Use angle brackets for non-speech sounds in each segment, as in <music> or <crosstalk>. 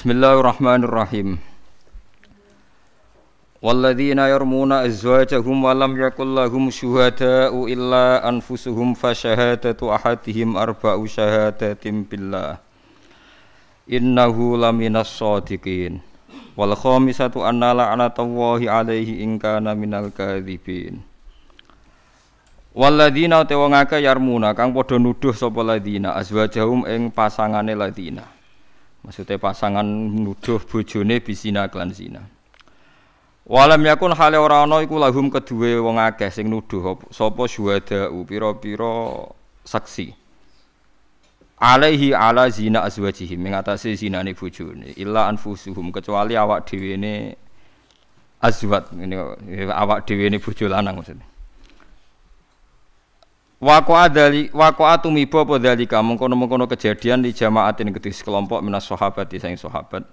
Bismillahirrahmanirrahim. Walladzina yarmuna azwajahum wa lam yakul lahum syuhada'u illa anfusuhum fa syahadatu ahadihim arba'u syahadatin billah. Innahu laminas shadiqin. Wal khamisatu anna la'natallahi alaihi in kana minal kadzibin. Walladzina te wong yarmuna kang padha nuduh sapa ladina azwajahum ing pasangane ladina. Maksudnya pasangan nuduh bojone bisina klan zina. Walam yakun hale ora ana iku lahum kedue wong akeh sing nuduh sapa syuhada pira-pira saksi. Alaihi ala zina azwajihim ing atase zinane bojone illa anfusuhum kecuali awak dhewe ne azwat ini awak dhewe ne bojo lanang maksudnya. Wako adali wako atumiba apa dalika? Mengkono-mengkono kejadian di jamaatin kedhi kelompok minas sahabat sang sahabat.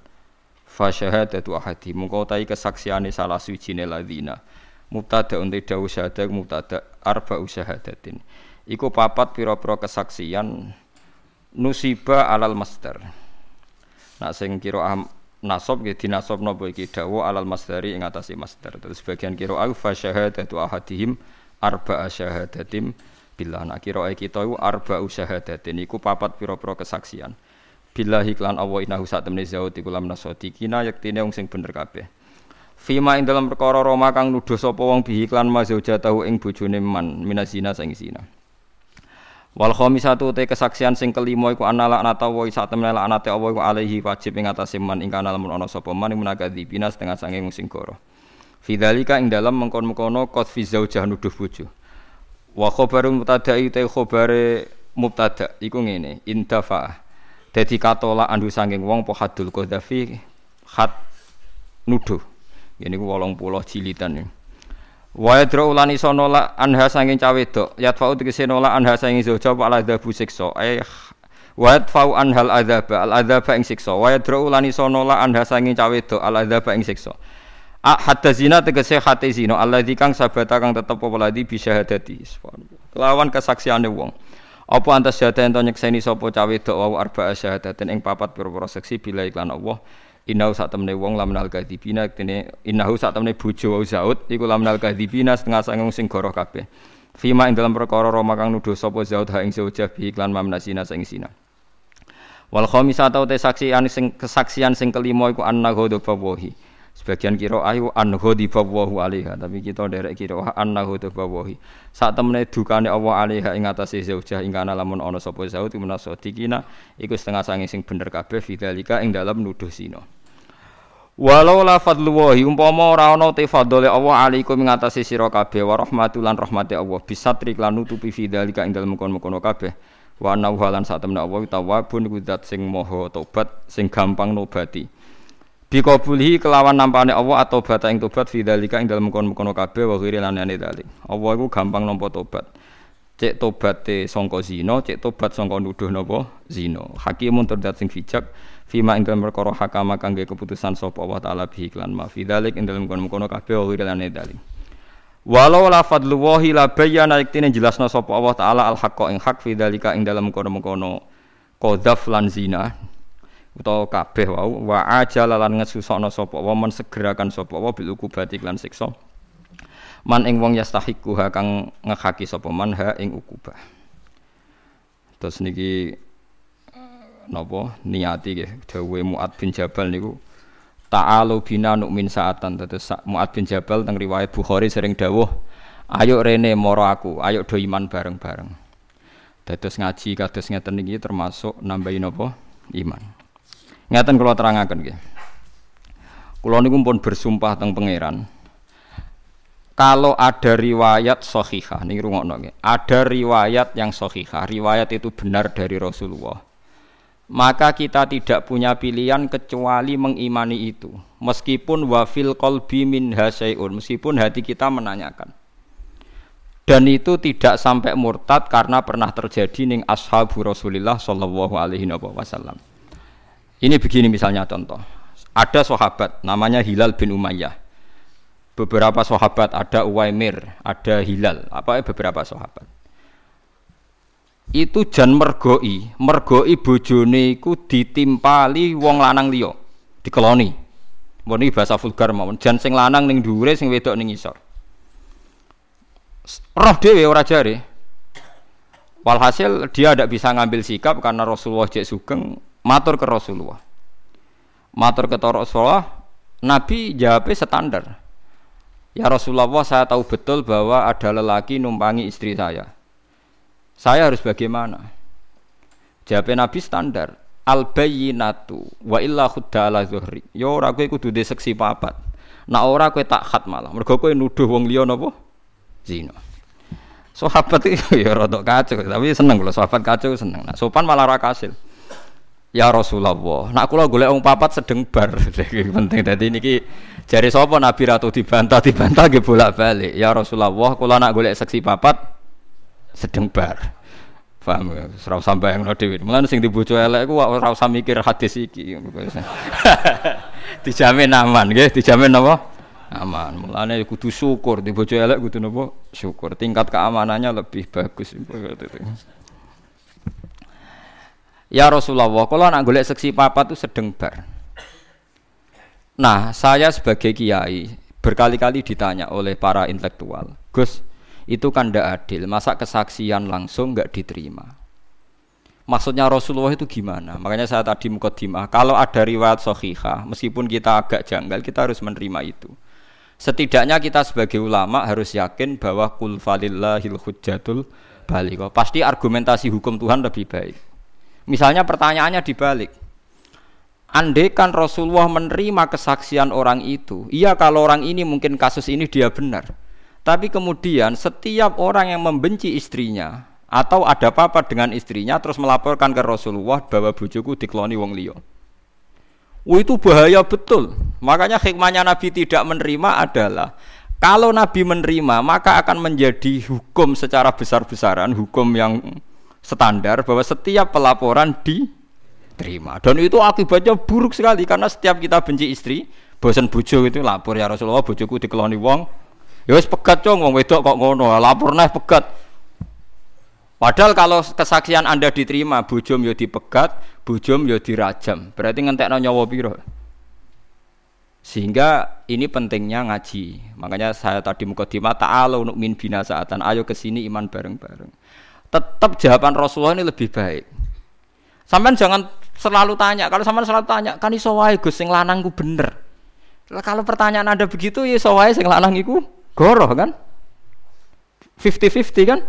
Fa syahadatu ahadi. Mengko tai kesaksiane salah suwijine ladina. Mubtada unti dawu syahadat mubtada arba usyahadatin iku papat pira-pira kesaksian nusiba alal master nak sing kira nasab nggih dinasab napa iki? Dawu alal masdari ing atase master terus bagian kira au fa syahadatu ahadihim arba syahadatim billah nak kira kita iku arba usyahadatin iku papat pira-pira kesaksian billahi klan Allah innahu sak temne zaut iku lam nasodikina yektine wong sing bener kabeh Fima ing dalam perkara Roma kang nuduh sapa wong bihi klan tahu ing bojone man minazina sing zina. Wal khamisatu te kesaksian sing kelima iku anala anata wa sak temne anate Allah iku alaihi wajib ing atase man ing kana lamun ana sapa man munakadzi bina setengah sange sing goro. Fidzalika ing dalam mengkon-mengkono qad fi zaujah nuduh bojo. Wa khabarun mubtada'i te khabare mubtada iku ngene indafa Dadi katola andu sanging wong po hadul qadhafi hat nuduh. Ini ku 80 jilidan ya. Wa yadra ulani la anha sanging cawe dok. Yatfa'u tegese nola anha sanging zauja wa adzabu siksa. Ay wa yadfa'u anhal adzaba al adzaba ing siksa. Wa yadra ulani la anha sanging cawe dok al adzaba ing siksa. Hatta zina tegese hati zina alladzi kang sabata kang tetep apa ladi bisyahadati. Kelawan kesaksiane wong. Apa antas syahadaten to nyekseni sapa cawe dok wau arba'a syahadaten ing papat pira-pira seksi bila iklan Allah Innahu sak temne wong lamnal kadzibina kene innahu sak temne bojo wa zaud iku lamnal kadzibina setengah sangung sing goroh kabeh. Fima ing dalam perkara Roma kang nuduh sapa zaud ha ing zaujah bi iklan mamnasina sing sina. Wal khamisatu te saksian sing kesaksian sing kelima iku annahu wahi. Sebagian kira ayu anhu di bawahu alaiha, tapi kita derek kira annahu di bawahi. Saat temene dukane Allah alaiha ing atase zaujah ing kana lamun ana sapa menaso dikina iku setengah sange sing bener kabeh fidzalika ing dalam nuduh sino. Walau la fadlullahi umpama ora ana te fadhole Allah alaikum ing atase sira kabeh wa lan rahmate Allah bisatri lan nutupi fidzalika ing dalem kono-kono kabeh. Wa annahu lan sak temene Allah tawwabun kudat sing maha tobat sing gampang nobati. Bikabulhi kelawan nampane Allah atau bata ing tobat fidzalika ing dalem kono-kono kabeh wa ghiri lanane dalik. Allah iku gampang nampa tobat. Cek tobate sangka zina, cek tobat sangka nuduh napa zina. Hakimun terdat sing bijak fima ing dalem perkara hakama kangge keputusan sapa Allah taala bi iklan ma fidzalik ing dalem kono-kono kabeh wa ghiri lanane dalik. Walau la fadlullahi la bayyana iktine jelasna sapa Allah taala al haqqa ing hak fidzalika ing dalem kono-kono lan zina utawa kabeh wau wa ajala lan ngesusokno sapa wa men segerakan sapa wa bil ukubati lan siksa. Man ing wong yastahiku ha kang ngehaki sapa man ha ing ukubah. Terus niki napa? Niati nggih dawuhe Muad bin Jabal niku ta'alu bina nu'min saatan. Terus Muad bin Jabal teng riwayat Bukhari sering dawuh ayo rene moro aku ayo do iman bareng-bareng. Dados ngaji kados ngeten niki termasuk nambahin napa? Iman Ngeten kula terangaken nggih. Kula niku pun bersumpah teng pangeran. Kalau ada riwayat sahihah, nih rungokno nggih. Ada riwayat yang sahihah, riwayat itu benar dari Rasulullah. Maka kita tidak punya pilihan kecuali mengimani itu. Meskipun wafil kolbi min hasyai'un, meskipun hati kita menanyakan. Dan itu tidak sampai murtad karena pernah terjadi ning ashabu Rasulullah sallallahu alaihi wasallam. Ini begini misalnya contoh. Ada sahabat namanya Hilal bin Umayyah. Beberapa sahabat ada Uwaimir, ada Hilal, apa beberapa sahabat. Itu jan mergoi, mergoi bojone iku ditimpali wong lanang liya. dikeloni. Iki bahasa vulgar mawon. Jan sing lanang ning dhuwure sing wedok ning isor. Roh dhewe ora jare. Walhasil dia tidak bisa ngambil sikap karena Rasulullah cek sugeng matur ke Rasulullah. Matur ke Rasulullah, Nabi jawabnya standar. Ya Rasulullah, saya tahu betul bahwa ada lelaki numpangi istri saya. Saya harus bagaimana? Jawabnya Nabi standar. Al bayyinatu wa illa khudda ala zuhri. Ya ora kowe kudu seksi papat. Nak ora kowe tak khat malah. Mergo kowe nuduh wong liya napa? Zina. Sahabat itu <laughs> ya rada kacau, tapi seneng kalau sahabat kacau seneng. Nah, sopan malah ra kasil. Ya Rasulullah, nak kula golek wong papat sedeng bar. <laughs> penting dadi niki jari sapa Nabi ratu dibantah dibantah nggih bolak-balik. Ya Rasulullah, kula nak golek seksi papat sedeng bar. Paham ya? Ora usah bayangno dhewe. Mulane sing dibojo elek iku ora usah mikir hadis iki. <laughs> dijamin aman nggih, dijamin apa? aman. Mulane kudu syukur di bojo elek kudu napa? Syukur. Tingkat keamanannya lebih bagus Ya Rasulullah, kalau nak golek seksi papa itu sedeng bar. Nah, saya sebagai kiai berkali-kali ditanya oleh para intelektual, Gus, itu kan tidak adil, masa kesaksian langsung nggak diterima? Maksudnya Rasulullah itu gimana? Makanya saya tadi mukaddimah, kalau ada riwayat sohihah, meskipun kita agak janggal, kita harus menerima itu. Setidaknya kita sebagai ulama harus yakin bahwa kul falillahil hujjatul balik. Pasti argumentasi hukum Tuhan lebih baik. Misalnya pertanyaannya dibalik. Andaikan Rasulullah menerima kesaksian orang itu, iya kalau orang ini mungkin kasus ini dia benar. Tapi kemudian setiap orang yang membenci istrinya atau ada apa-apa dengan istrinya terus melaporkan ke Rasulullah bahwa bujuku dikloni wong liya. Oh, itu bahaya betul. Makanya hikmahnya Nabi tidak menerima adalah kalau Nabi menerima maka akan menjadi hukum secara besar-besaran, hukum yang standar bahwa setiap pelaporan diterima. Dan itu akibatnya buruk sekali karena setiap kita benci istri, bosan bojo itu lapor ya Rasulullah bojoku dikeloni wong. Ya wis pegat cong wong wedok kok ngono, lapor nah pegat. Padahal kalau kesaksian Anda diterima, bujum yo dipegat, bujum yo dirajam. Berarti ngentekno nyawa piro? Sehingga ini pentingnya ngaji. Makanya saya tadi mukadimah ta'ala untuk min bina saatan. Ayo ke sini iman bareng-bareng. Tetap jawaban Rasulullah ini lebih baik. Sampai jangan selalu tanya. Kalau sampean selalu tanya, kan iso wae Gus sing lanang bener. Kalau pertanyaan Anda begitu ya iso wae sing lanang iku goroh kan? 50-50 kan?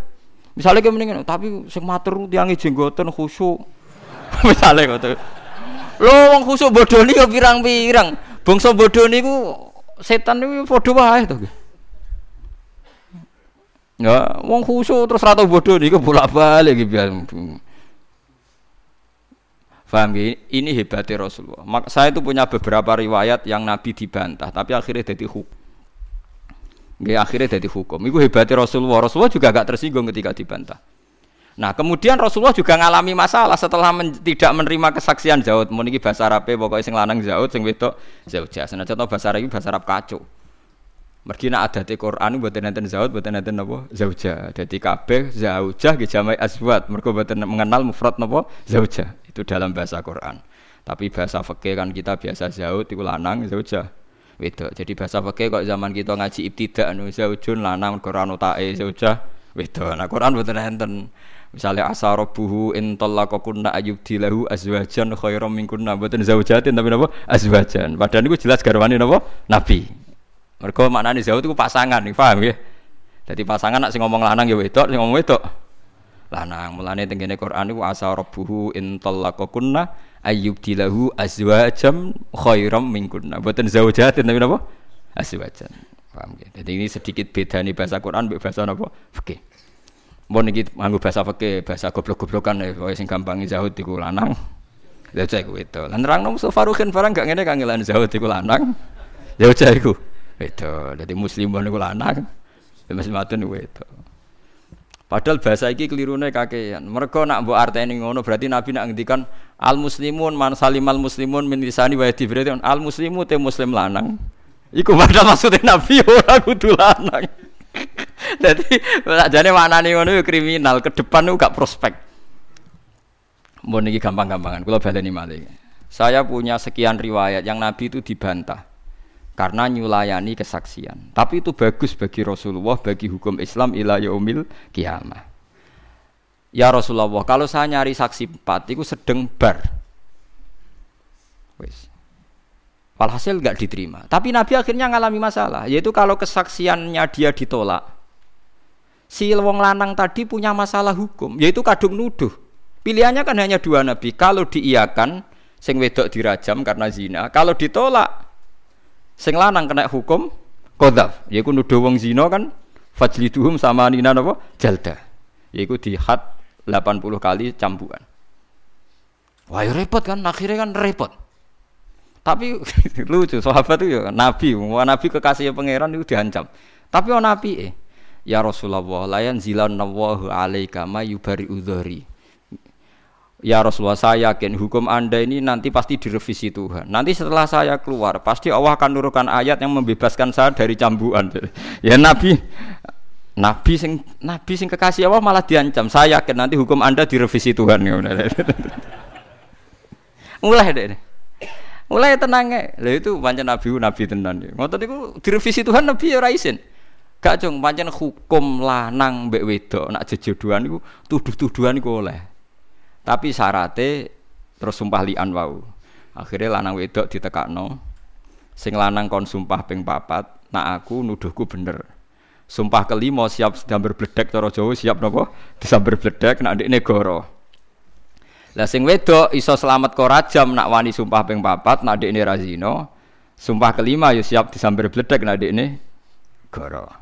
Misalnya kayak mendingan, tapi sing matur tiangi jenggoten khusyuk. <laughs> Misalnya gitu. Lo wong khusyuk bodoh nih pirang-pirang. Bangsa bodoh niku setan niku padha wae to. Ya, wong khusyuk terus rata bodoh niku bolak-balik gitu biar. Faham ya? Ini hebatnya Rasulullah. Mak saya itu punya beberapa riwayat yang Nabi dibantah, tapi akhirnya jadi hukum. Nggih akhirnya jadi hukum. Iku hebatnya Rasulullah. Rasulullah juga gak tersinggung ketika dibantah. Nah, kemudian Rasulullah juga ngalami masalah setelah men tidak menerima kesaksian Zaud. Mau niki bahasa Arab pokoknya sing lanang Zaud, sing wedok Zaujah. Senajan bahasa Arab bahasa Arab kacau. Mergi nak di Quran buat nanti Zaud, buat nanti napa Zaujah. Jadi kabeh Zaujah nggih jamai azwat. Mergo buatan mengenal mufrad napa Zaujah. Itu dalam bahasa Quran. Tapi bahasa fikih kan kita biasa Zaud itu lanang Zaujah wedok. Jadi bahasa fikih kok zaman kita ngaji ibtidak anu zaujun lanang Quran tae zaujah wedok. Nah Quran mboten enten. Misalnya asa rabbuhu in talaqakunna dilahu azwajan khairam minkunna mboten zaujatin tapi napa azwajan. Padahal niku jelas garwane napa Nabi. Mergo maknane zauj itu pasangan, nih, paham ya? Jadi pasangan nak sing ngomong lanang ya wedok, sing ngomong wedok lanang. Mulane tengene Quran niku asa rabbuhu ayyub dilahu azwajam khairam minkunna boten zaujatin tapi napa azwajan paham ya jadi ini sedikit beda nih bahasa Quran bahasa napa fikih Mau niki nganggo bahasa fikih, bahasa goblok-goblokan ya, sing gampang zahud iku lanang. Lha cek kuwi to. Lan nerangno musuh Farukin barang gak ngene kangelan zahud iku lanang. Cek iku. Itu, jadi muslim niku lanang. Mas matun niku itu. Padahal bahasa iki kelirune kakean. Mereka nak mbok arteni ngono berarti Nabi nak ngendikan al muslimun man salimal muslimun min lisani wa yadi al muslimu te muslim lanang. Iku padahal maksudnya Nabi ora kudu lanang. <laughs> Jadi jane maknane ngono kriminal, ke depan gak prospek. Mbon iki gampang-gampangan, kula baleni malih. Saya punya sekian riwayat yang Nabi itu dibantah karena nyulayani kesaksian. Tapi itu bagus bagi Rasulullah, bagi hukum Islam ila yaumil kiamah. Ya Rasulullah, kalau saya nyari saksi empat, itu sedang bar. Wes. Walhasil nggak diterima. Tapi Nabi akhirnya ngalami masalah, yaitu kalau kesaksiannya dia ditolak, si wong lanang tadi punya masalah hukum, yaitu kadung nuduh. Pilihannya kan hanya dua Nabi. Kalau diiakan, sing wedok dirajam karena zina. Kalau ditolak, sing lanang kena hukum kodaf. Yaitu nuduh wong zina kan fajliduhum sama nina napa jalda. Yaitu had 80 kali cambukan. Wah ya repot kan, akhirnya kan repot. Tapi <laughs> lucu, sahabat itu ya nabi, wah nabi kekasih pangeran itu diancam. Tapi oh nabi eh, ya Rasulullah, layan zilan nawahu alaika ma yubari udhari. Ya Rasulullah, saya yakin hukum anda ini nanti pasti direvisi Tuhan. Nanti setelah saya keluar, pasti Allah akan nurunkan ayat yang membebaskan saya dari cambuan. <laughs> Ya Nabi, Nabi sing Nabi sing kekasih Allah malah diancam. Saya yakin nanti hukum anda direvisi Tuhan. <laughs> Mulai deh. Mulai tenangnya, lah itu pancen nabi nabi tenan. Ngoten niku direvisi Tuhan nabi ya ora isin. Gak cung pancen hukum lanang mbek wedok nak jejodohan niku tuduh-tuduhan niku oleh. Tapi syaratnya terus sumpah lian wau. Akhirnya lanang wedok ditekakno. Sing lanang kon sumpah ping papat, nak aku nuduhku bener. Sumpah kelima siap sedang berbledek cara Jawa siap napa? Disambar bledek nak ndekne goro. Lah sing wedok iso selamat kok rajam nak wani sumpah ping papat nak dekne razino. Sumpah kelima ya siap disambar bledek nak dekne goro.